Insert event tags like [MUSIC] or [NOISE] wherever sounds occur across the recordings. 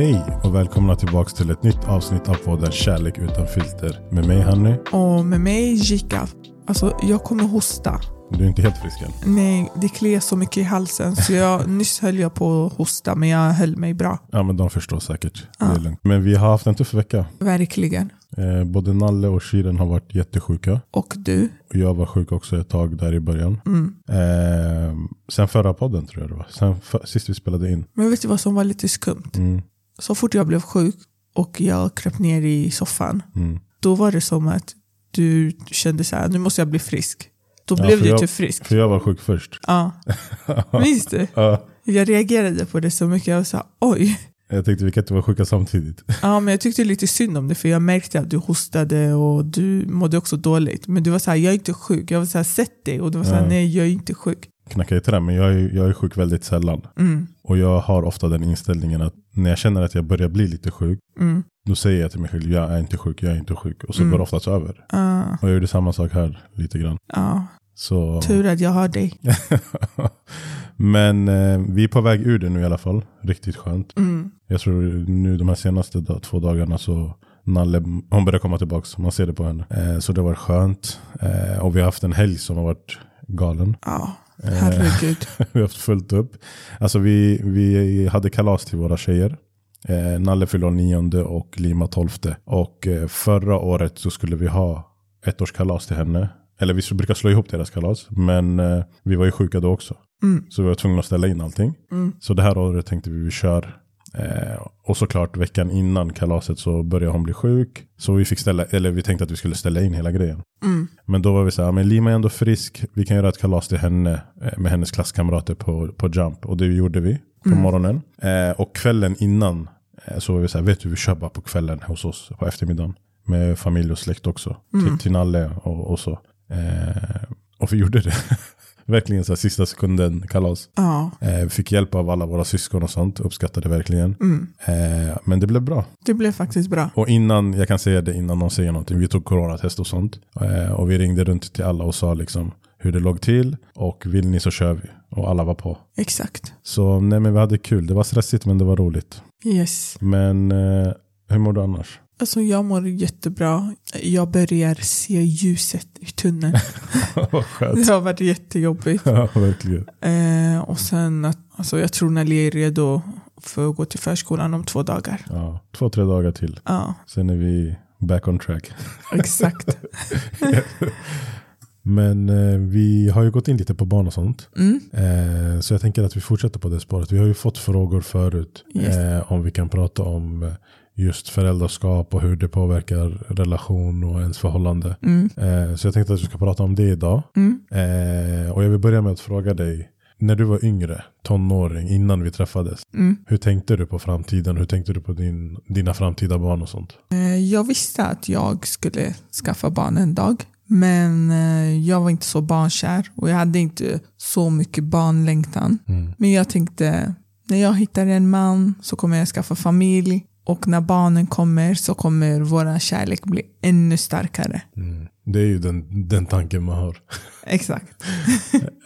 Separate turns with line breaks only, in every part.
Hej och välkomna tillbaka till ett nytt avsnitt av podden Kärlek utan filter. Med mig Hanny.
Och med mig Jika. Alltså jag kommer hosta.
Du är inte helt frisk än.
Nej, det kliar så mycket i halsen så jag, [LAUGHS] nyss höll jag på att hosta men jag höll mig bra.
Ja men de förstår säkert.
Ja.
Det är lugnt. Men vi har haft en tuff vecka.
Verkligen.
Eh, både Nalle och Shiren har varit jättesjuka.
Och du?
Och jag var sjuk också ett tag där i början.
Mm.
Eh, sen förra podden tror jag det var. Sen för, sist vi spelade in.
Men vet du vad som var lite skumt?
Mm,
Så fort jag blev sjuk och jag kröp ner i soffan,
mm.
då var det som att du kände så här, nu måste jag bli frisk. Då
Ja,
blev du
jag-
typ frisk.
För jag var sjuk först.
Ja. [LAUGHS] Minns du?
Ja,
Jag reagerade på det så mycket. Jag sa oj.
jag tänkte vi kan inte vara sjuka samtidigt.
Ja, men jag tyckte lite synd om det för jag märkte att du hostade och du mådde också dåligt. Men du var så här, jag är inte sjuk. Jag var så här, sätt dig. Och du var så här, nej jag är inte sjuk.
Knackar i trä men jag är, jag är sjuk väldigt sällan.
Mm,
Och jag har ofta den inställningen att när jag känner att jag börjar bli lite sjuk.
mm,
Då säger jag till mig själv, jag är inte sjuk, jag är inte sjuk. Och så
Mm.
går det oftast över.
ah,
Och jag gjorde samma sak här lite grann.
ja.
Så...
Tur att jag har dig. [LAUGHS]
Men eh, vi är på väg ur det nu i alla fall. Riktigt skönt.
Mm,
Jag tror nu de här senaste dag, två dagarna så Nalle, hon börjar komma tillbaka. Man ser det på henne. Eh, så det var skönt. Eh, och vi har haft en helg som har varit galen.
ja, herregud. [LAUGHS]
vi har haft fullt upp. Alltså vi, vi hade kalas till våra tjejer. Eh, Nalle fyllde nionde och Lima tolfte. Och eh, förra året så skulle vi ha ettårskalas till henne. Eller vi brukar slå ihop deras kalas. Men eh, vi var ju sjuka då också.
Mm,
Så vi var tvungna att ställa in allting.
mm,
Så det här året tänkte vi vi kör. Eh, och såklart veckan innan kalaset så började hon bli sjuk. Så vi fick ställa, eller vi tänkte att vi skulle ställa in hela grejen.
mm,
Men då var vi så här, men Lima är ändå frisk. Vi kan göra ett kalas till henne eh, med hennes klasskamrater på, på Jump. Och det gjorde vi på
Mm.
morgonen. Eh, och kvällen innan eh, så var vi så här, vet du vi kör bara på kvällen hos oss på eftermiddagen. Med familj och släkt också.
Mm.
Till, till Nalle och, och så. Eh, och vi gjorde det. [LAUGHS] verkligen så här sista sekunden kalas.
ja.
Eh, fick hjälp av alla våra syskon och sånt. Uppskattade verkligen.
Mm.
Eh, men det blev bra.
Det blev faktiskt bra.
Och innan, jag kan säga det innan någon säger någonting, vi tog coronatest och sånt. Eh, och vi ringde runt till alla och sa liksom hur det låg till. Och vill ni så kör vi. Och alla var på.
Exakt.
Så nej men vi hade kul. Det var stressigt men det var roligt.
Yes.
Men eh, hur mår du annars?
Alltså jag mår jättebra. Jag börjar se ljuset i tunneln. [LAUGHS] Det har varit jättejobbigt.
ja, verkligen.
Eh, och sen att, alltså jag tror Nelly är redo för att gå till förskolan om två dagar.
Ja, två, tre dagar till.
Ja,
Sen är vi back on track.
exakt. [LAUGHS]
Men eh, vi har ju gått in lite på barn och sånt.
Mm,
Eh, så jag tänker att vi fortsätter på det spåret. Vi har ju fått frågor förut
Yes.
eh, om vi kan prata om just föräldraskap och hur det påverkar relation och ens förhållande.
mm,
Eh, så jag tänkte att vi ska prata om det idag.
mm.
Eh, och jag vill börja med att fråga dig, när du var yngre, tonåring, innan vi träffades.
Mm.
Hur tänkte du på framtiden? Hur tänkte du på din, dina framtida barn och sånt?
Eh, Jag visste att jag skulle skaffa barn en dag. Men eh, jag var inte så barnkär och jag hade inte så mycket barnlängtan.
Mm.
Men jag tänkte, när jag hittar en man så kommer jag skaffa familj. Och när barnen kommer så kommer vår kärlek bli ännu starkare.
Mm. Det är ju den, den tanken man har. [LAUGHS]
Exakt. [LAUGHS]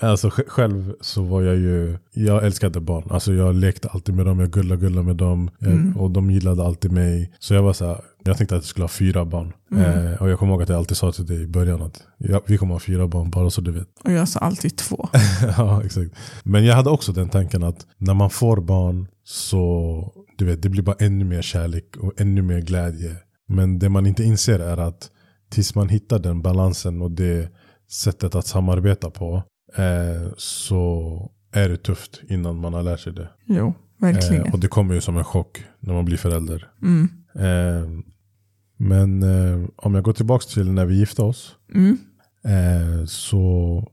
Alltså sj- själv så var jag ju, jag älskade barn. Alltså jag lekte alltid med dem, jag gullade gullade med dem. eh,
Mm.
Och de gillade alltid mig. Så jag var så här, jag tänkte att jag skulle ha fyra barn.
Mm.
Eh, och jag kommer ihåg att jag alltid sa till dig i början att ja, vi kommer ha fyra barn, bara så du vet.
Och jag sa alltid två. [LAUGHS]
ja, exakt. Men jag hade också den tanken att när man får barn så, du vet, det blir bara ännu mer kärlek och ännu mer glädje. Men det man inte inser är att tills man hittar den balansen och det sättet att samarbeta på eh, så är det tufft innan man har lärt sig det.
Jo, verkligen.
Eh, och det kommer ju som en chock när man blir förälder.
Mm.
Eh, men eh, om jag går tillbaka till när vi gifte oss.
Mm.
Eh, så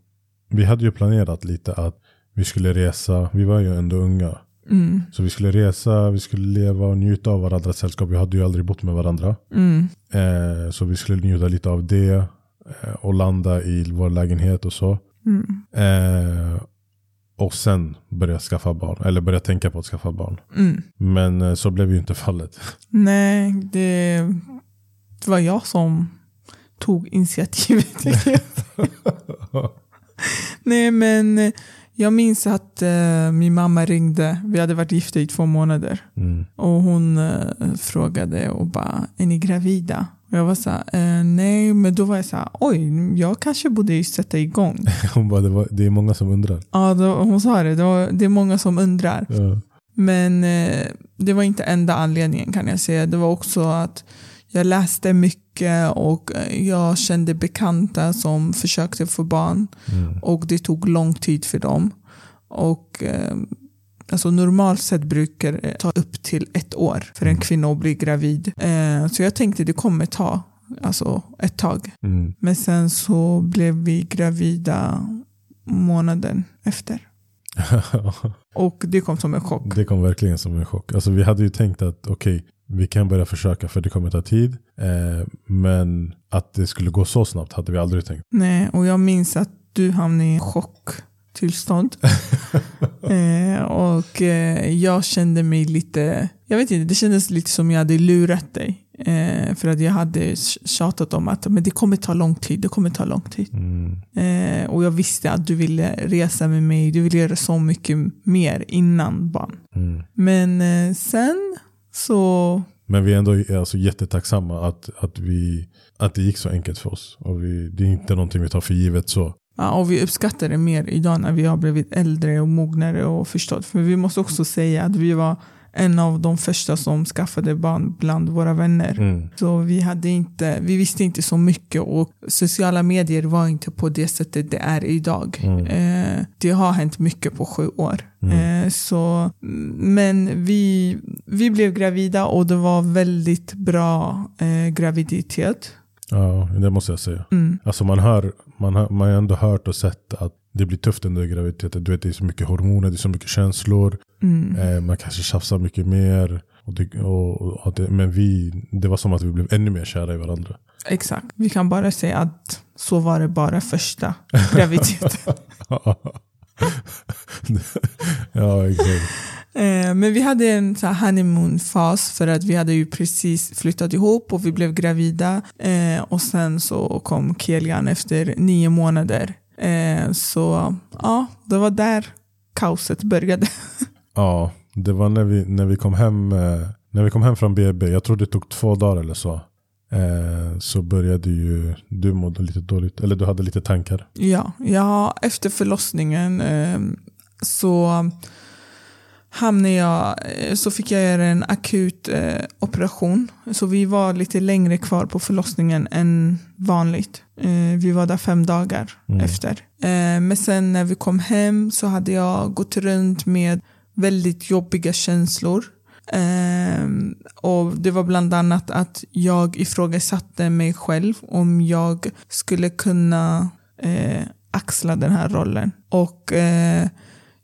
vi hade ju planerat lite att vi skulle resa. Vi var ju ändå unga.
Mm.
Så vi skulle resa, vi skulle leva och njuta av varandras sällskap. Vi hade ju aldrig bott med varandra.
Mm.
Eh, så vi skulle njuta lite av det. Eh, och landa i vår lägenhet och så.
Mm.
Eh, och sen börja skaffa barn. Eller börja tänka på att skaffa barn.
Mm.
Men eh, så blev ju inte fallet. [LAUGHS]
Nej, det, det var jag som tog initiativet. [LAUGHS] Nej, men Jag minns att eh, min mamma ringde. Vi hade varit gifta i två månader.
Mm.
Och hon eh, frågade och bara, är ni gravida? Och jag var så här, eh, nej, men då var jag så här, oj, jag kanske borde ju sätta igång. [LAUGHS]
Hon bara, det, var, det är många som undrar.
ja, då, hon sa det, det, var, det är många som undrar.
Ja.
Men eh, det var inte enda anledningen kan jag säga. Det var också att jag läste mycket och jag kände bekanta som försökte få barn.
Mm.
Och det tog lång tid för dem. Och eh, alltså normalt sett brukar det ta upp till ett år för en kvinna att bli gravid. Eh, så jag tänkte det kommer ta alltså, ett tag.
Mm.
Men sen så blev vi gravida månaden efter. [LAUGHS] Och det kom som en chock.
det kom verkligen som en chock. Alltså, vi hade ju tänkt att okej, vi kan börja försöka för det kommer ta tid. Eh, men att det skulle gå så snabbt hade vi aldrig tänkt.
Nej, och jag minns att du hamnade i chocktillstånd. [LAUGHS] eh, och eh, jag kände mig lite, jag vet inte, det kändes lite som jag hade lurat dig. Eh, för att jag hade tjatat om att men det kommer ta lång tid, det kommer ta lång tid.
Mm.
Eh, och jag visste att du ville resa med mig, du ville göra så mycket mer innan barn.
Mm.
Men eh, sen så,
Men vi är ändå alltså, jättetacksamma att, att, vi, att det gick så enkelt för oss. Och vi, det är inte någonting vi tar för givet så.
ja, och vi uppskattar det mer idag när vi har blivit äldre och mognare och förstått. För vi måste också säga att vi var en av de första som skaffade barn bland våra vänner.
Mm.
Så vi, hade inte, vi visste inte så mycket och sociala medier var inte på det sättet det är idag.
Mm.
Eh, det har hänt mycket på sju år. Eh, så, men vi, vi blev gravida och det var väldigt bra eh, graviditet.
Ja, det måste jag säga.
Mm.
Alltså man hör, man har, man har ändå hört och sett att det blir tufft under graviditeten. Du vet, det är så mycket hormoner, det är så mycket känslor.
Mm.
Eh, man kanske tjafsar mycket mer. Och det, och, och det, men vi, det var som att vi blev ännu mer kära i varandra.
Exakt. Vi kan bara säga att så var det bara första [LAUGHS] graviditeten. [LAUGHS]
ja, exakt.
Eh, Men vi hade en så honeymoon-fas för att vi hade ju precis flyttat ihop och vi blev gravida. Eh, Och sen så kom Kelian efter nio månader. Eh, Så ja, det var där kaoset började. [LAUGHS]
Ja, det var när vi, när vi kom hem eh, När vi kom hem från BB, jag tror det tog två dagar eller så. Eh, så började ju du må lite dåligt, eller du hade lite tankar.
Ja, ja efter förlossningen eh, så hamnade jag, eh, så fick jag göra en akut eh, operation. Så vi var lite längre kvar på förlossningen än vanligt. Eh, vi var där fem dagar efter. Eh, men sen när vi kom hem så hade jag gått runt med väldigt jobbiga känslor. Eh, och Det var bland annat att jag ifrågasatte mig själv om jag skulle kunna eh, axla den här rollen. Och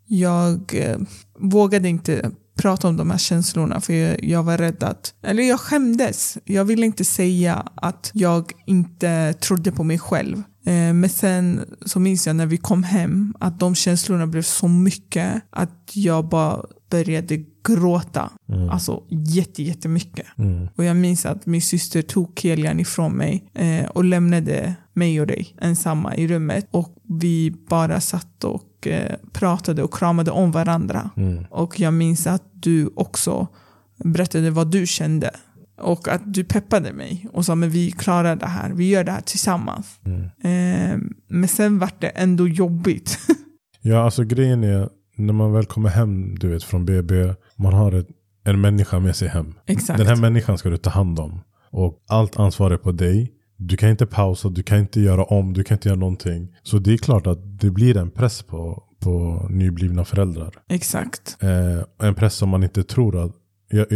jag eh, vågade inte prata om de här känslorna för jag, jag var rädd att, eller jag skämdes. Jag ville inte säga att jag inte trodde på mig själv. Eh, men sen så minns jag när vi kom hem att de känslorna blev så mycket att jag bara började gråta. Alltså jätte, jättemycket.
Mm.
Och jag minns att min syster tog Kelian ifrån mig eh, och lämnade mig och dig ensamma i rummet. Och vi bara satt och eh, pratade och kramade om varandra.
Mm.
Och jag minns att du också berättade vad du kände. Och att du peppade mig och sa men vi klarar det här, vi gör det här tillsammans. Eh, men sen var det ändå jobbigt. [LAUGHS]
Ja, alltså grejen är när man väl kommer hem du vet, från BB, man har ett, en människa med sig hem.
Exakt.
Den här människan ska du ta hand om. Och allt ansvar är på dig. Du kan inte pausa, du kan inte göra om, du kan inte göra någonting. Så det är klart att det blir en press på, på nyblivna föräldrar.
Exakt.
Eh, en press som man inte tror att,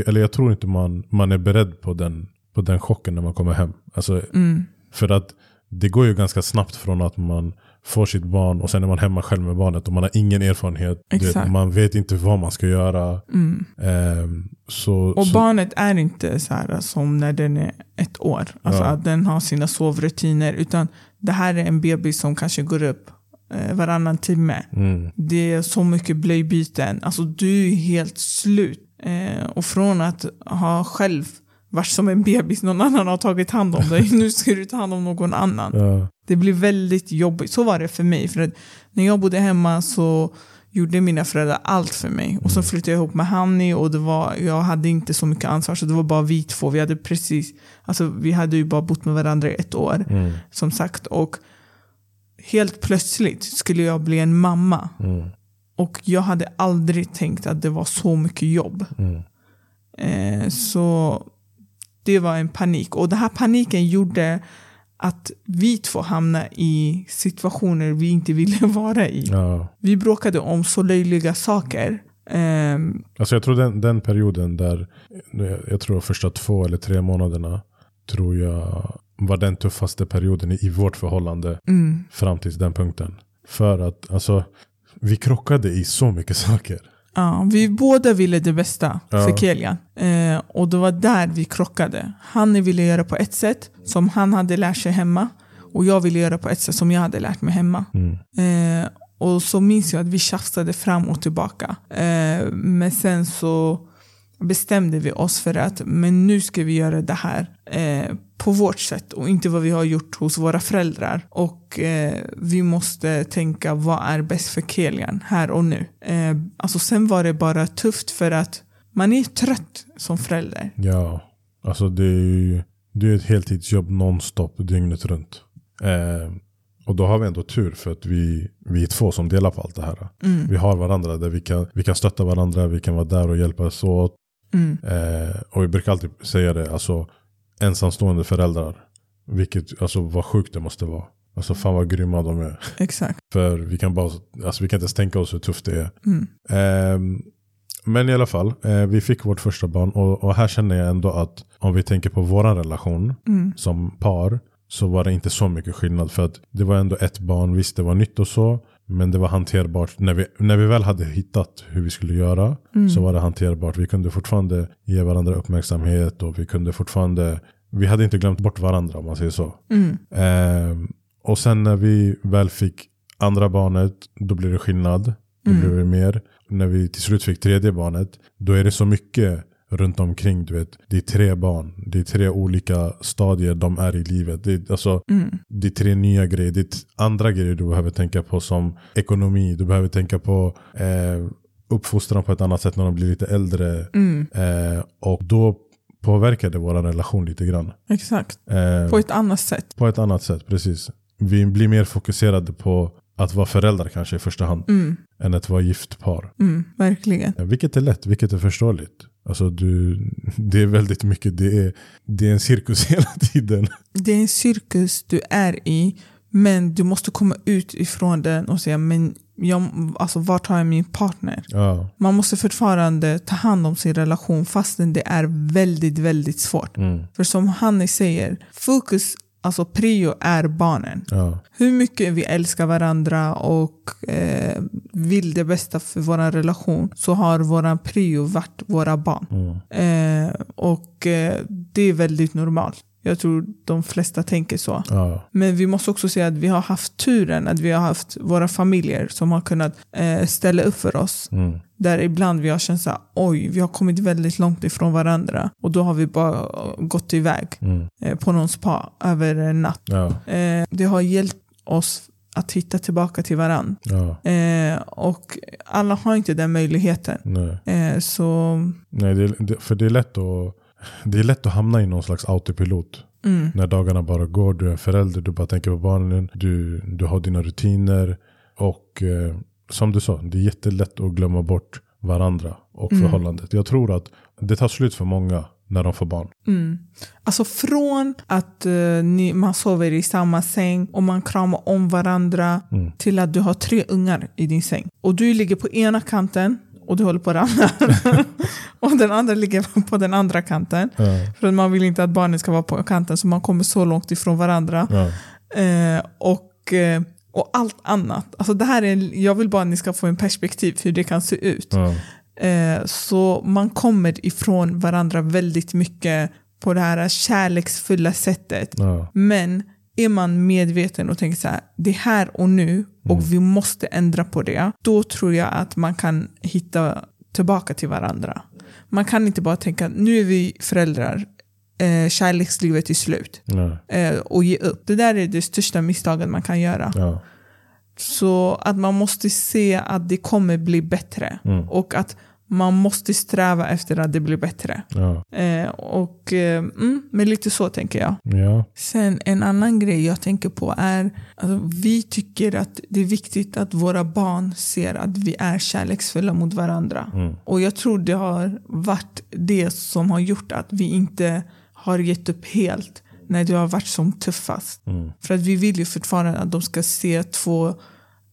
eller jag tror inte man, man är beredd på den, på den chocken när man kommer hem. Alltså,
Mm.
För att det går ju ganska snabbt från att man får sitt barn och sen är man hemma själv med barnet och man har ingen erfarenhet. Vet, man vet inte vad man ska göra.
Mm.
Ehm, så,
Och
så,
barnet är inte så här som när den är ett år. Alltså
Ja.
att den har sina sovrutiner. Utan det här är en bebis som kanske går upp eh, varannan timme.
mm,
Det är så mycket blöjbyten. Alltså du är helt slut. Eh, och från att ha själv varit som en bebis, någon annan har tagit hand om dig, [LAUGHS] nu ska du ta hand om någon annan.
Ja.
Det blir väldigt jobbigt. Så var det för mig. För att när jag bodde hemma så gjorde mina föräldrar allt för mig. Och så flyttade jag ihop med Hanni och det var, jag hade inte så mycket ansvar. Så det var bara vi två. Vi hade precis, alltså vi hade ju bara bott med varandra i ett år.
Mm.
Som sagt. Och helt plötsligt skulle jag bli en mamma.
Mm.
Och jag hade aldrig tänkt att det var så mycket jobb.
Mm.
Eh, så det var en panik. Och den här paniken gjorde att vi två hamnade i situationer vi inte ville [LAUGHS] vara i.
Ja.
Vi bråkade om så löjliga saker. Ehm,
Alltså jag tror den, den perioden där, jag tror första två eller tre månaderna, tror jag var den tuffaste perioden i, i vårt förhållande
mm,
fram till den punkten. För att alltså, vi krockade i så mycket [LAUGHS] saker.
Ja, vi båda ville det bästa
Ja.
för Kelian. Eh, och det var där vi krockade. Han ville göra på ett sätt som han hade lärt sig hemma. Och jag ville göra på ett sätt som jag hade lärt mig hemma.
Mm.
Eh, och så minns jag att vi tjafsade fram och tillbaka. Eh, men sen så bestämde vi oss för att men nu ska vi göra det här eh, på vårt sätt och inte vad vi har gjort hos våra föräldrar. Och eh, vi måste tänka vad är bäst för Kelian här och nu. Eh, alltså sen var det bara tufft för att man är trött som förälder.
Ja, alltså det är ju det är ett heltidsjobb nonstop dygnet runt. Eh, och då har vi ändå tur för att vi, vi är två som delar på allt det här.
Mm,
Vi har varandra där vi kan, vi kan stötta varandra, vi kan vara där och hjälpas åt.
mm,
Eh, och vi brukar alltid säga det, alltså ensamstående föräldrar. Vilket, alltså vad sjukt det måste vara. Alltså fan vad grymma de är.
exakt. [LAUGHS]
För vi kan bara, alltså vi kan inte ens tänka oss hur tufft det är.
Mm,
Ehm, men i alla fall, eh, vi fick vårt första barn och, och här känner jag ändå att om vi tänker på våran relation
mm,
som par så var det inte så mycket skillnad för att det var ändå ett barn, visst det var nytt och så men det var hanterbart. När vi, när vi väl hade hittat hur vi skulle göra
mm,
så var det hanterbart. Vi kunde fortfarande ge varandra uppmärksamhet och vi kunde fortfarande, vi hade inte glömt bort varandra om man säger så.
mm,
Ehm, och sen när vi väl fick andra barnet, då blev det skillnad. Då
Mm.
blev det mer. När vi till slut fick tredje barnet, då är det så mycket runt omkring. Du vet. Det är tre barn, det är tre olika stadier de är i livet. Det är, alltså,
mm,
det är tre nya grejer. Det är andra grejer du behöver tänka på som ekonomi. Du behöver tänka på eh, uppfostran på ett annat sätt när de blir lite äldre.
mm,
Eh, och då påverkade vår relation lite grann.
exakt.
Eh,
På ett annat sätt.
på ett annat sätt, precis. Vi blir mer fokuserade på att vara föräldrar kanske i första hand.
Mm,
Än att vara gift par.
mm, verkligen.
Ja, Vilket är lätt, vilket är förståeligt. Alltså du, det är väldigt mycket, det är, det är en cirkus [LAUGHS] hela tiden.
Det är en cirkus du är i, men du måste komma ut ifrån den och säga men jag, alltså, vart har jag min partner?
Ja,
Man måste fortfarande ta hand om sin relation fastän det är väldigt, väldigt svårt.
mm,
För som Hanni säger, fokus, alltså prio är barnen.
ja,
Hur mycket vi älskar varandra och eh, vill det bästa för vår relation så har vår prio varit våra barn.
mm,
Eh, och eh, det är väldigt normalt. Jag tror de flesta tänker så.
ja,
Men vi måste också säga att vi har haft turen att vi har haft våra familjer som har kunnat eh, ställa upp för oss.
mm,
Där ibland vi har känt så oj, vi har kommit väldigt långt ifrån varandra. Och då har vi bara gått iväg
mm,
eh, på någon spa över en natt.
ja,
Eh, det har hjälpt oss att hitta tillbaka till varandra.
ja,
Eh, och alla har inte den möjligheten.
nej.
Eh, så
nej det, det, för det är lätt att det är lätt att hamna i någon slags autopilot.
mm,
När dagarna bara går, du är förälder, du bara tänker på barnen, du, du har dina rutiner. Och eh, som du sa, det är jättelätt att glömma bort varandra och
Mm.
förhållandet. Jag tror att det tar slut för många när de får barn.
mm. Alltså från att eh, ni, man sover i samma säng och man kramar om varandra
Mm.
till att du har tre ungar i din säng. Och du ligger på ena kanten och du håller på att ramla. [LAUGHS] och den andra ligger på den andra kanten.
Ja,
För att man vill inte att barnen ska vara på kanten så man kommer så långt ifrån varandra. Eh, och, eh, och allt annat. Alltså det här är, jag vill bara att ni ska få en perspektiv hur det kan se ut. Eh, så man kommer ifrån varandra väldigt mycket på det här kärleksfulla sättet.
ja,
Men är man medveten och tänker så här, det är här och nu och vi måste ändra på det. Då tror jag att man kan hitta tillbaka till varandra. Man kan inte bara tänka, nu är vi föräldrar. eh, kärlekslivet är slut. Eh, och ge upp. Det där är det största misstaget man kan göra.
Ja.
Så att man måste se att det kommer bli bättre.
Mm.
Och att man måste sträva efter att det blir bättre.
Ja.
Eh, och, eh, mm, men lite så tänker jag.
Ja.
Sen en annan grej jag tänker på är alltså, vi tycker att det är viktigt att våra barn ser att vi är kärleksfulla mot varandra.
Mm.
Och jag tror det har varit det som har gjort att vi inte har gett upp helt när det har varit som tuffast.
Mm.
För att vi vill ju fortfarande att de ska se två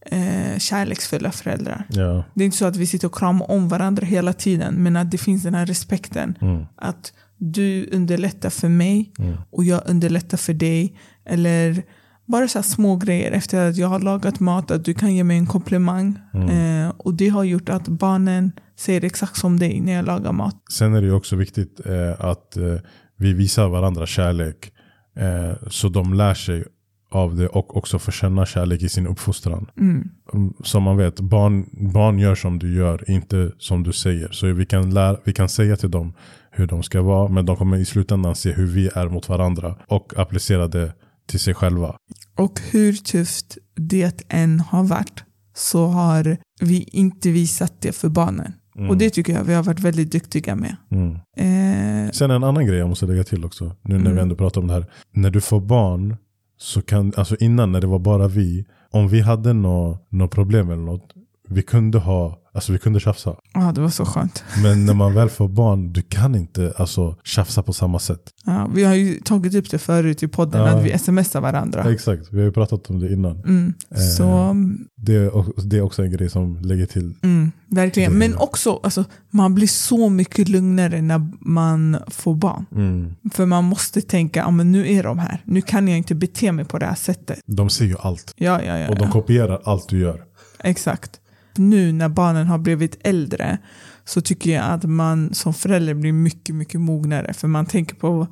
eh, kärleksfulla föräldrar.
Ja.
Det är inte så att vi sitter och kramar om varandra hela tiden, men att det finns den här respekten.
Mm.
Att du underlättar för mig
Mm.
och jag underlättar för dig. Eller bara så små grejer efter att jag har lagat mat, att du kan ge mig en komplimang.
Mm.
Eh, och det har gjort att barnen säger exakt som dig när jag lagar mat.
Sen är det också viktigt eh, att eh, vi visar varandra kärlek. Eh, så de lär sig av det och också får känna kärlek i sin uppfostran.
Mm.
Mm, Som man vet, barn, barn gör som du gör, inte som du säger. Så vi kan, lära, vi kan säga till dem hur de ska vara, men de kommer i slutändan se hur vi är mot varandra och applicera det till sig själva.
Och hur tufft det än har varit så har vi inte visat det för barnen.
Mm.
Och det tycker jag vi har varit väldigt duktiga med.
Mm.
Eh,
Sen en annan grej jag måste lägga till också, nu när vi
Mm.
ändå pratar om det här. När du får barn, så kan, alltså innan när det var bara vi, om vi hade något nå problem eller något, vi kunde ha, alltså vi kunde tjafsa.
ja, det var så skönt.
Men när man väl får barn, du kan inte alltså tjafsa på samma sätt.
Ja, vi har ju tagit upp det förut i podden,
Ja.
att vi smsar varandra.
Exakt, vi har ju pratat om det innan.
Mm. Så,
Det är, också- det är också en grej som lägger till.
mm, verkligen.
Det-
Men också, alltså, man blir så mycket lugnare när man får barn.
Mm.
För man måste tänka, ja men nu är de här. Nu kan jag inte bete mig på det här sättet.
De ser ju allt.
Ja, ja, ja.
Och de kopierar allt du gör.
Exakt. Nu när barnen har blivit äldre så tycker jag att man som förälder blir mycket, mycket mognare. För man tänker på,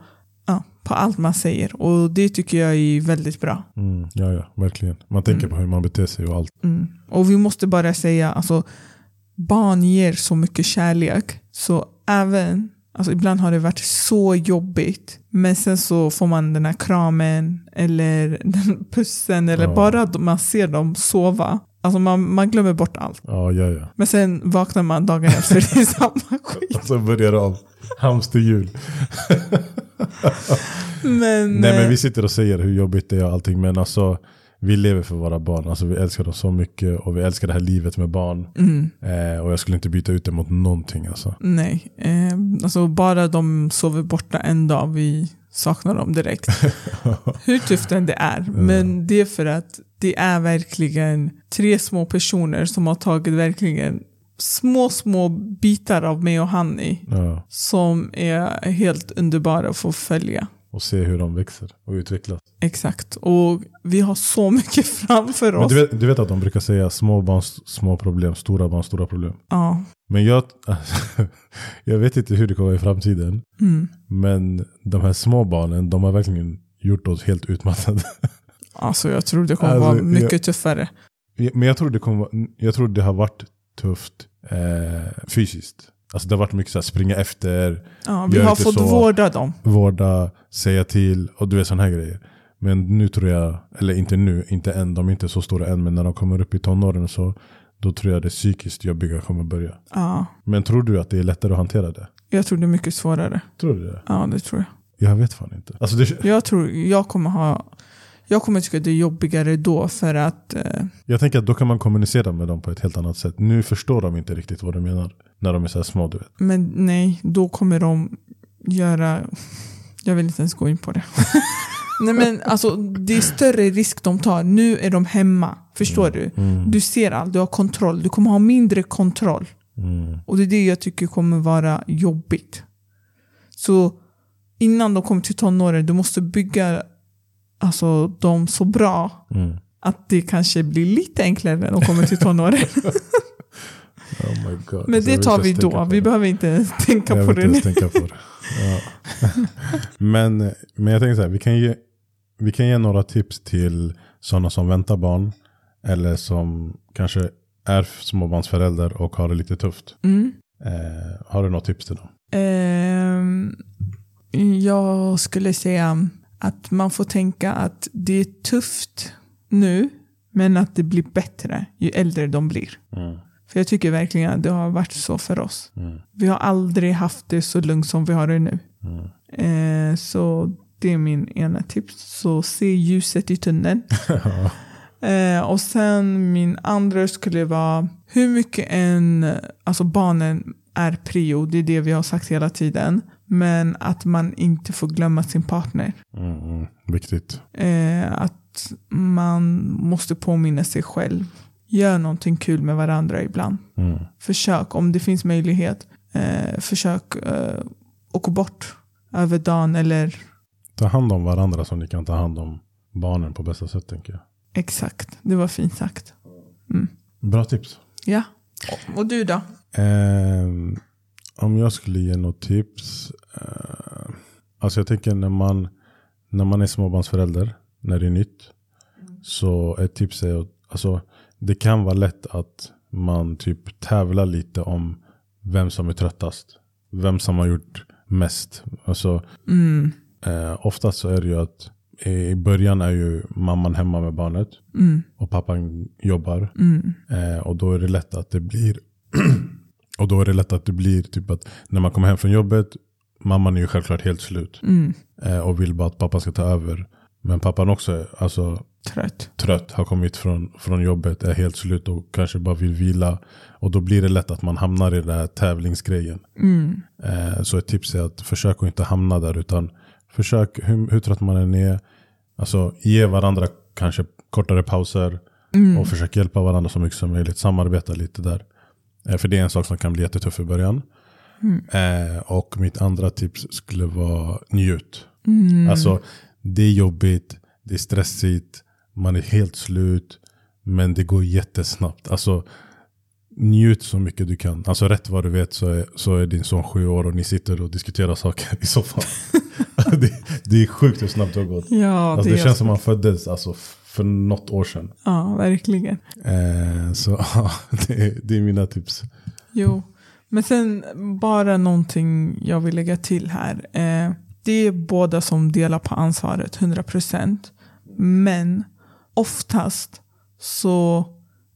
ja, på allt man säger. Och det tycker jag är väldigt bra.
Mm. Ja, ja, verkligen. Man tänker på hur man beter sig och allt.
Mm. Och vi måste bara säga, alltså, barn ger så mycket kärlek. Så även, alltså ibland har det varit så jobbigt. Men sen så får man den här kramen eller den pussen eller
Ja.
bara att man ser dem sova. Alltså man, man glömmer bort allt.
Ja, ja, ja.
Men sen vaknar man dagen efter, är samma [LAUGHS] skit.
Och så börjar det om. Hamsterhjul. [LAUGHS]
Men,
Nej men
eh,
vi sitter och säger hur jobbigt det är och allting. Men alltså vi lever för våra barn. Alltså vi älskar dem så mycket. Och vi älskar det här livet med barn.
mm,
Eh, och jag skulle inte byta ut det mot någonting alltså.
nej, eh, alltså bara de sover borta en dag, vi saknar dem direkt. [LAUGHS] Hur tufft än det är. Men det är för att det är verkligen tre små personer som har tagit verkligen små, små bitar av mig och Hanni
Ja.
som är helt underbara att få följa.
Och se hur de växer och utvecklas.
Exakt. Och vi har så mycket [LAUGHS] framför oss.
du vet, du vet att de brukar säga små barns små problem, stora barns stora problem.
Ja.
Men jag, [LAUGHS] jag vet inte hur det kommer vara i framtiden.
Mm.
Men de här små barnen, de har verkligen gjort oss helt utmattade. [LAUGHS]
Alltså jag tror det kommer
Alltså,
vara mycket tuffare.
Men jag tror det, kommer, jag tror det har varit tufft eh, fysiskt. Alltså det har varit mycket så här, springa efter,
Ja, vi har fått
så.
vårda dem.
vårda, säga till och du vet sådana här grejer. Men nu tror jag, eller inte nu, inte än, de är inte så stora än, men när de kommer upp i tonåren så då tror jag det psykiskt jobbiga kommer börja.
Ja,
Men tror du att det är lättare att hantera det?
jag tror det är mycket svårare.
Tror du det?
Ja, det tror jag.
Jag vet fan inte. Alltså det,
Jag tror jag kommer ha... Jag kommer tycka det är jobbigare då för att... Eh,
jag tänker att då kan man kommunicera med dem på ett helt annat sätt. Nu förstår de inte riktigt vad du menar. När de är så här små du vet.
men nej, då kommer de göra... Jag vill inte ens gå in på det. [LAUGHS] nej men alltså det är större risk de tar. Nu är de hemma. Förstår du?
Mm.
Du ser allt, du har kontroll. Du kommer ha mindre kontroll.
Mm.
Och det är det jag tycker kommer vara jobbigt. Så innan de kommer till tonåren, du måste bygga alltså, dem så bra
Mm.
att det kanske blir lite enklare när de kommer till tonåren. [LAUGHS]
Oh my God.
Men det tar vi då. Vi
det.
behöver inte tänka
jag
på det
inte tänka på det. Ja. [LAUGHS] men, men jag tänker så här, vi kan, ge, vi kan ge några tips till sådana som väntar barn. Eller som kanske är småbarnsförälder och har det lite tufft.
Mm.
Eh, har du något tips till dem?
Ehm, Jag skulle säga att man får tänka att det är tufft nu, men att det blir bättre ju äldre de blir.
Mm.
För jag tycker verkligen att det har varit så för oss.
Mm.
Vi har aldrig haft det så lugnt som vi har det nu.
Mm.
Eh, så det är min ena tips. Så se ljuset i tunneln. [LAUGHS] Eh, och sen min andra skulle vara hur mycket en, alltså barnen är prio, det är det vi har sagt hela tiden. Men att man inte får glömma sin partner.
Mm. Viktigt.
Eh, att man måste påminna sig själv. Gör någonting kul med varandra ibland.
Mm.
Försök, om det finns möjlighet, eh, försök eh, åka bort över dagen eller
Ta hand om varandra så ni kan ta hand om barnen på bästa sätt tänker jag.
exakt. Det var fint sagt.
Bra tips.
Ja. Och du då?
Ehm, om jag skulle ge något tips. Eh, alltså jag tänker när man, när man är småbarnsförälder, när det är nytt. Så ett tips är att alltså, det kan vara lätt att man typ tävlar lite om vem som är tröttast. Vem som har gjort mest. Alltså,
Mm,
eh, oftast så är det ju att i början är ju mamman hemma med barnet.
mm,
Och pappan jobbar.
mm,
Eh, och då är det lätt att det blir [CLEARS THROAT] Och då är det lätt att det blir typ att när man kommer hem från jobbet Mamman är ju självklart helt slut
mm.
eh, och vill bara att pappa ska ta över. Men pappan också är alltså,
Trött.
trött, har kommit från, från jobbet, är helt slut och kanske bara vill vila. Och då blir det lätt att man hamnar i den här tävlingsgrejen.
Mm,
Eh, så ett tips är att försök att inte hamna där utan försök hur, hur trött man än är. Alltså ge varandra kanske kortare pauser.
mm,
Och försök hjälpa varandra så mycket som möjligt. Samarbeta lite där. Eh, för det är en sak som kan bli jättetuff i början.
Mm.
Eh, och mitt andra tips skulle vara njut.
mm.
Alltså det är jobbigt, det är stressigt, man är helt slut. Men det går jättesnabbt. Alltså njut så mycket du kan. Alltså rätt vad du vet så är, så är din son sju år och ni sitter och diskuterar saker i soffan. [LAUGHS] [LAUGHS] det, det är sjukt hur snabbt det har gått.
Ja,
Alltså, det
är-
känns som man föddes alltså, för något år sedan.
Ja, verkligen.
Eh, så [LAUGHS] det, är- det är mina tips.
Jo. Men sen bara någonting jag vill lägga till här. Eh, det är båda som delar på ansvaret, 100%. Men oftast så,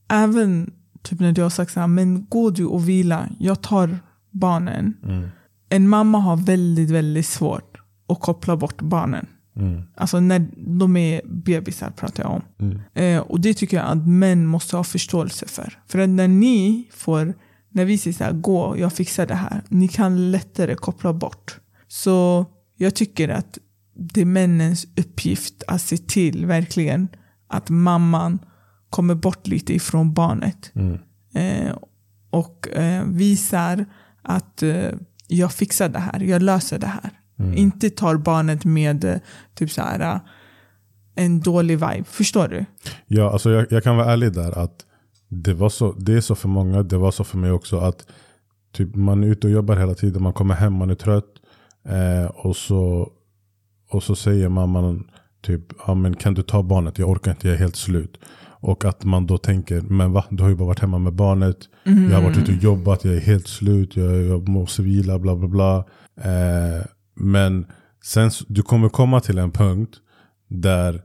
även typ när du har sagt så här, men gå du och vila, jag tar barnen.
Mm.
En mamma har väldigt, väldigt svårt att koppla bort barnen.
Mm.
Alltså när de är bebisar pratar jag om.
Mm.
Eh, och det tycker jag att män måste ha förståelse för. För att när ni får, när vi säger så här, gå, jag fixar det här. Ni kan lättare koppla bort. Så jag tycker att det är männens uppgift att se till verkligen att mamman kommer bort lite ifrån barnet.
Mm.
Eh, och eh, visar att eh, jag fixar det här, jag löser det här.
Mm.
Inte tar barnet med eh, typ så här, eh, en dålig vibe. Förstår du?
Ja, alltså jag, jag kan vara ärlig där att det, var så, det är så för många, det var så för mig också att typ, man är ute och jobbar hela tiden, man kommer hem, man är trött eh, och, så, och så säger mamman typ, ja, men kan du ta barnet, jag orkar inte, jag är helt slut. Och att man då tänker, men va? Du har ju bara varit hemma med barnet, jag har varit ute och jobbat, jag är helt slut, jag, jag måste vila, bla bla bla. Eh, men sen, du kommer komma till en punkt där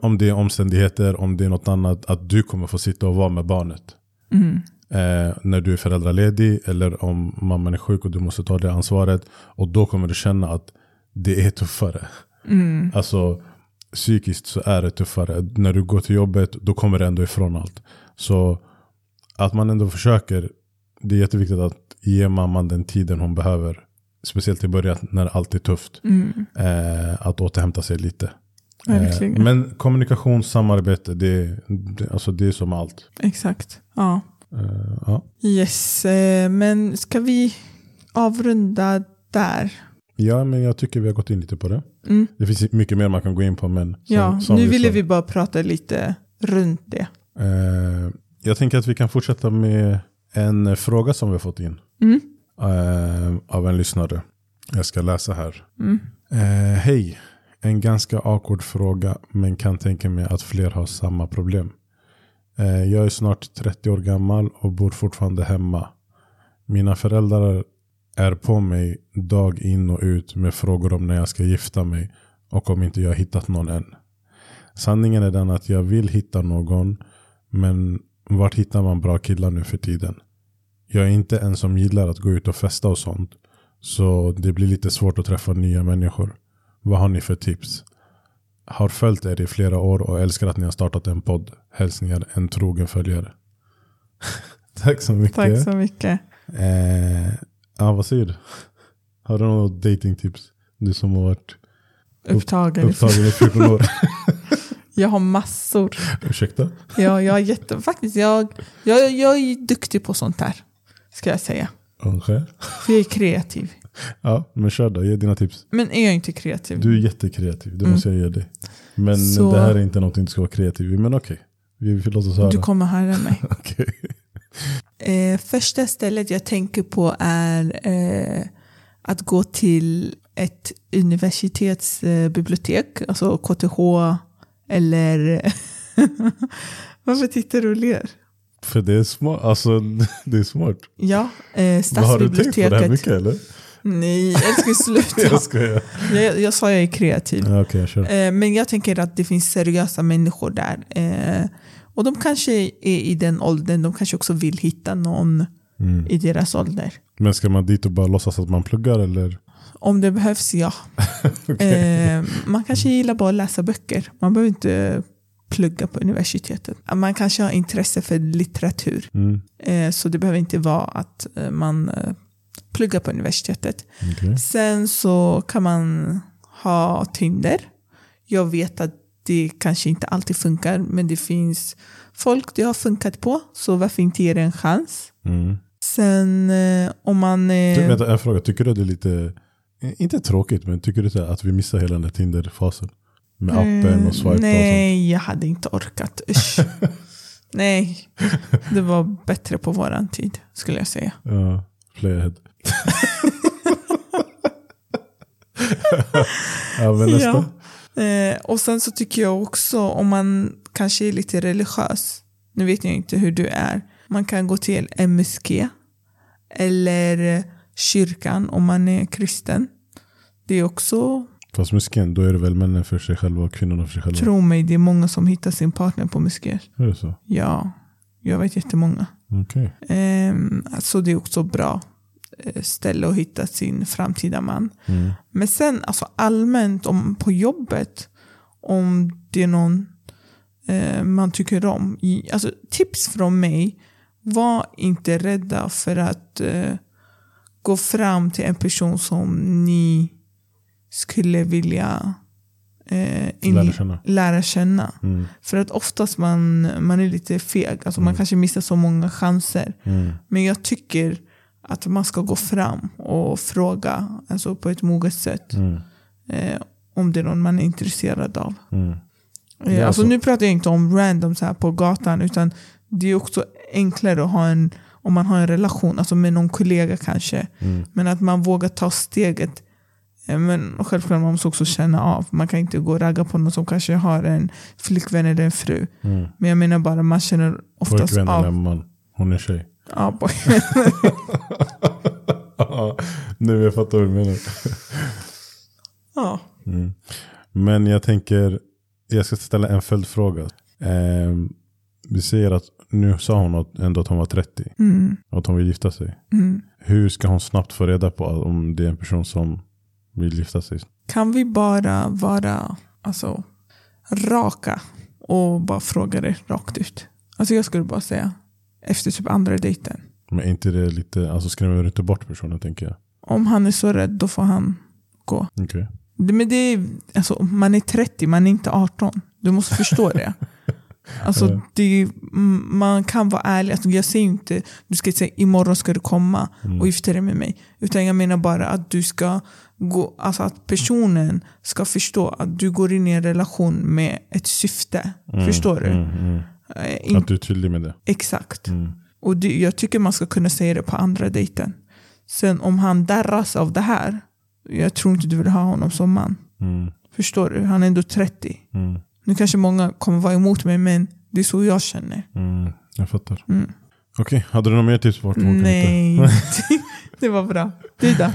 om det är omständigheter, om det är något annat, att du kommer få sitta och vara med barnet.
Mm.
Eh, när du är föräldraledig eller om mamman är sjuk och du måste ta det ansvaret. Och då kommer du känna att det är tuffare.
Mm.
Alltså psykiskt så är det tuffare. När du går till jobbet då kommer du ändå ifrån allt. Så att man ändå försöker. Det är jätteviktigt att ge mamman den tiden hon behöver. Speciellt i början när allt är tufft.
Mm.
Eh, att återhämta sig lite. Eh, men kommunikation, samarbete, det, det, alltså det är som allt.
Exakt. Ja.
Eh, ja.
Yes, eh, men ska vi avrunda där?
ja, men jag tycker vi har gått in lite på det.
Mm.
Det finns mycket mer man kan gå in på, men som,
Ja,
som
nu ville vi bara prata lite runt det.
Eh, jag tänker att vi kan fortsätta med en fråga som vi har fått in
Mm.
Eh, av en lyssnare. Jag ska läsa här.
Mm.
Eh, Hej, en ganska awkward fråga men kan tänka mig att fler har samma problem. Eh, jag är snart 30 år gammal och bor fortfarande hemma. Mina föräldrar är på mig dag in och ut med frågor om när jag ska gifta mig och om inte jag har hittat någon än. Sanningen är den att jag vill hitta någon men vart hittar man bra killar nu för tiden? Jag är inte en som gillar att gå ut och festa och sånt. Så det blir lite svårt att träffa nya människor. Vad har ni för tips? Har följt er i flera år och älskar att ni har startat en podd. Hälsningar en trogen följare. [LAUGHS] Tack så mycket.
Tack så mycket.
Eh, ja, vad säger du? Har du något datingtips? Du som har varit
Upptagen.
upptagen i 14 år. [LAUGHS]
Jag har massor.
Ursäkta?
Ja, jag är jätte... Faktiskt, jag, jag, jag är duktig på sånt här. Ska jag säga.
Kanske.
För jag är kreativ. [LAUGHS]
Ja, men kör då. Ge dina tips.
Men är jag inte kreativ?
Du är jättekreativ, det måste jag ge dig. Men
Mm. Så-
det här är inte någonting du ska vara kreativ i. Men okej, vi vi låter oss höra.
Du kommer höra mig. [LAUGHS]
Okej. [LAUGHS]
Eh, första stället jag tänker på är eh, att gå till ett universitetsbibliotek, eh, alltså KTH eller... Varför tittar du och ler?
För det är smart. Alltså, [LAUGHS] det är smart.
Ja, eh,
Vad Har du tänkt på det här
stadsbiblioteket.
mycket eller?
Nej, älskling [LAUGHS] sluta.
Jag skojar.
jag, jag sa jag är kreativ.
Ja, jag kör.
Eh, men jag tänker att det finns seriösa människor där. Eh, och de kanske är i den åldern, de kanske också vill hitta någon
Mm.
i deras ålder.
Men ska man dit och bara låtsas att man pluggar eller?
Om det behövs, ja. [LAUGHS] eh, man kanske gillar bara att läsa böcker. Man behöver inte plugga på universitetet. Man kanske har intresse för litteratur.
Mm.
Eh, så det behöver inte vara att eh, man eh, pluggar på universitetet.
okej.
Sen så kan man ha Tinder. Jag vet att det kanske inte alltid funkar, men det finns folk det har funkat på, så varför inte ge det en chans?
Mm.
Sen om man...
Du, vänta, en fråga. Tycker du det är lite, inte tråkigt, men tycker du att vi missar hela den där Tinder-fasen? Med appen och swipa och sånt.
Eh, Nej, jag hade inte orkat. Usch. [LAUGHS] Nej, det var bättre på våran tid, skulle jag säga.
Ja, playhead. [LAUGHS] ja, men nästa.
Ja. Eh, och sen så tycker jag också om man kanske är lite religiös, nu vet jag inte hur du är, man kan gå till MSG eller kyrkan om man är kristen. Det är också,
Fast musken, då är det väl männen för sig själva och kvinnorna för sig själva?
tro mig, det är många som hittar sin partner på musker.
Är det så?
Ja, jag vet jättemånga.
Okej.
Ehm, så det är också bra eh, ställe att hitta sin framtida man.
Mm.
Men sen alltså allmänt om, på jobbet, om det är någon eh, man tycker om. I, alltså, tips från mig, var inte rädda för att eh, gå fram till en person som ni skulle vilja eh, in-
Lära känna.
lära känna.
Mm.
För att oftast man, man är lite feg, alltså man kanske missar så många chanser.
Mm.
Men jag tycker att man ska gå fram och fråga alltså på ett moget sätt
Mm.
eh, om det är någon man är intresserad av.
Mm.
Eh,
Ja,
alltså
så-
nu pratar jag inte om random så här på gatan utan det är också enklare att ha en, om man har en relation, alltså med någon kollega kanske.
Mm.
Men att man vågar ta steget. Eh, Men självklart man måste också känna av. Man kan inte gå och ragga på någon som kanske har en flickvän eller en fru.
Mm.
Men jag menar bara man känner oftast
Pojkvän
av.
man. Hon är tjej.
Ja, [LAUGHS] boy.
Ja, nu jag fattar vad du menar.
ja.
Mm. Men jag tänker, jag ska ställa en följdfråga. Ehm, vi säger att nu sa hon att- ändå att hon var 30
Mm,
och att hon vill gifta sig.
mm.
Hur ska hon snabbt få reda på om det är en person som vill gifta sig?
Kan vi bara vara alltså, raka och bara fråga det rakt ut? Alltså jag skulle bara säga efter typ andra dejten.
Men är inte det lite, alltså skrämmer du inte bort personen tänker jag?
Om han är så rädd då får han gå.
Okej.
Det- Men det är, alltså, man är 30, man är inte 18. Du måste förstå det. [LAUGHS] Alltså, det, mm, man kan vara ärlig. Alltså, jag säger inte du ska säga imorgon ska du komma
Mm.
och gifta dig med mig. Utan jag menar bara att du ska gå, alltså att personen ska förstå att du går in i en relation med ett syfte.
Mm,
Förstår du?
Mm, mm.
Eh,
Att du är tydlig med det.
Exakt.
Mm.
Och det, jag tycker man ska kunna säga det på andra dejten. Sen om han darras av det här, jag tror inte du vill ha honom som man.
Mm.
Förstår du? Han är ändå 30.
Mm.
Nu kanske många kommer vara emot mig, men det är så jag känner.
Jag fattar. Okej, hade du något mer tips på vart hitta?
Nej, [LAUGHS] [LAUGHS] det var bra. Du då?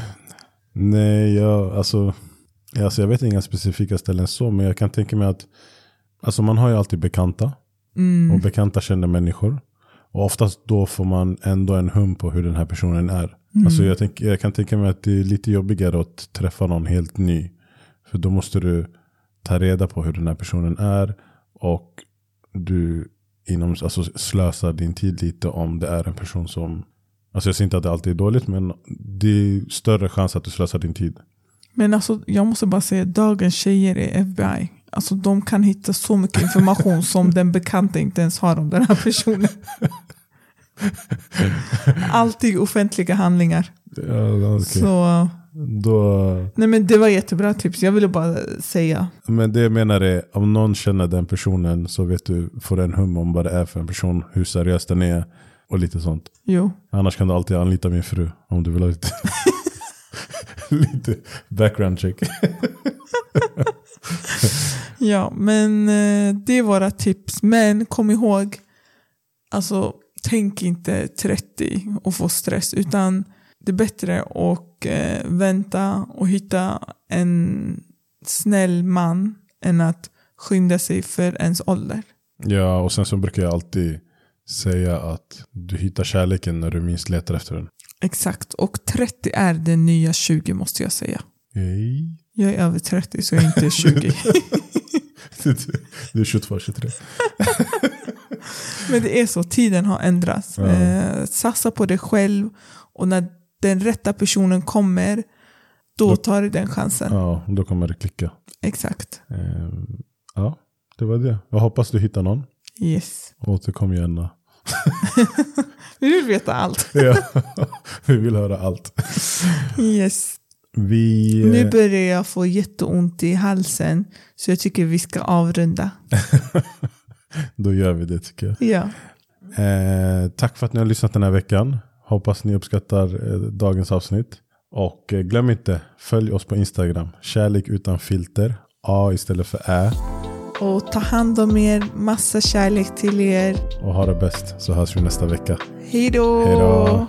Nej, jag, alltså, alltså jag vet inga specifika ställen så, men jag kan tänka mig att alltså man har ju alltid bekanta.
Mm.
Och bekanta känner människor. Och oftast då får man ändå en hum på hur den här personen är.
Mm.
Alltså jag, tänk, jag kan tänka mig att det är lite jobbigare att träffa någon helt ny. För då måste du ta reda på hur den här personen är. Och du inom, alltså, slösar din tid lite om det är en person som... Alltså jag säger inte att det alltid är dåligt men det är större chans att du slösar din tid.
Men alltså, jag måste bara säga, dagens tjejer är FBI. Alltså, de kan hitta så mycket information som [LAUGHS] den bekanta inte ens har om den här personen. Alltid offentliga handlingar.
Ja, okay.
Så,
Då,
nej men det var jättebra tips. Jag ville bara säga.
men det jag menar är, om någon känner den personen så vet du, får en hum om vad det är för en person, hur seriös den är och lite sånt.
Jo,
Annars kan du alltid anlita min fru om du vill ha lite, [LAUGHS] lite background check. [LAUGHS]
ja, men eh, det är våra tips. Men kom ihåg, alltså tänk inte 30 och få stress. Utan det är bättre att eh, vänta och hitta en snäll man än att skynda sig för ens ålder.
Ja, och sen så brukar jag alltid säga att du hittar kärleken när du minst letar efter den.
Exakt, och 30 är det nya 20 måste jag säga.
Hej.
Jag är över 30 så jag är inte 20. [LAUGHS]
Du är 22, 23. [LAUGHS]
Men det är så, tiden har ändrats.
Ja.
Eh, satsa på dig själv och när den rätta personen kommer, då
Då-
tar du den chansen.
Ja, då kommer det klicka.
Exakt.
Ehm, Ja, det var det. Jag hoppas du hittar någon.
Yes.
Återkom gärna. [LAUGHS]
Vi vill veta allt. [LAUGHS]
Ja, vi vill höra allt.
Yes.
Vi...
Nu börjar jag få jätteont i halsen, så jag tycker vi ska avrunda. [LAUGHS]
Då gör vi det tycker jag.
Ja.
Eh, tack för att ni har lyssnat den här veckan. Hoppas ni uppskattar eh, dagens avsnitt. Och eh, glöm inte, följ oss på Instagram. Kärlek utan filter. A istället för Ä.
Och ta hand om er, massa kärlek till er.
Och ha det bäst så hörs vi nästa vecka. Hej då!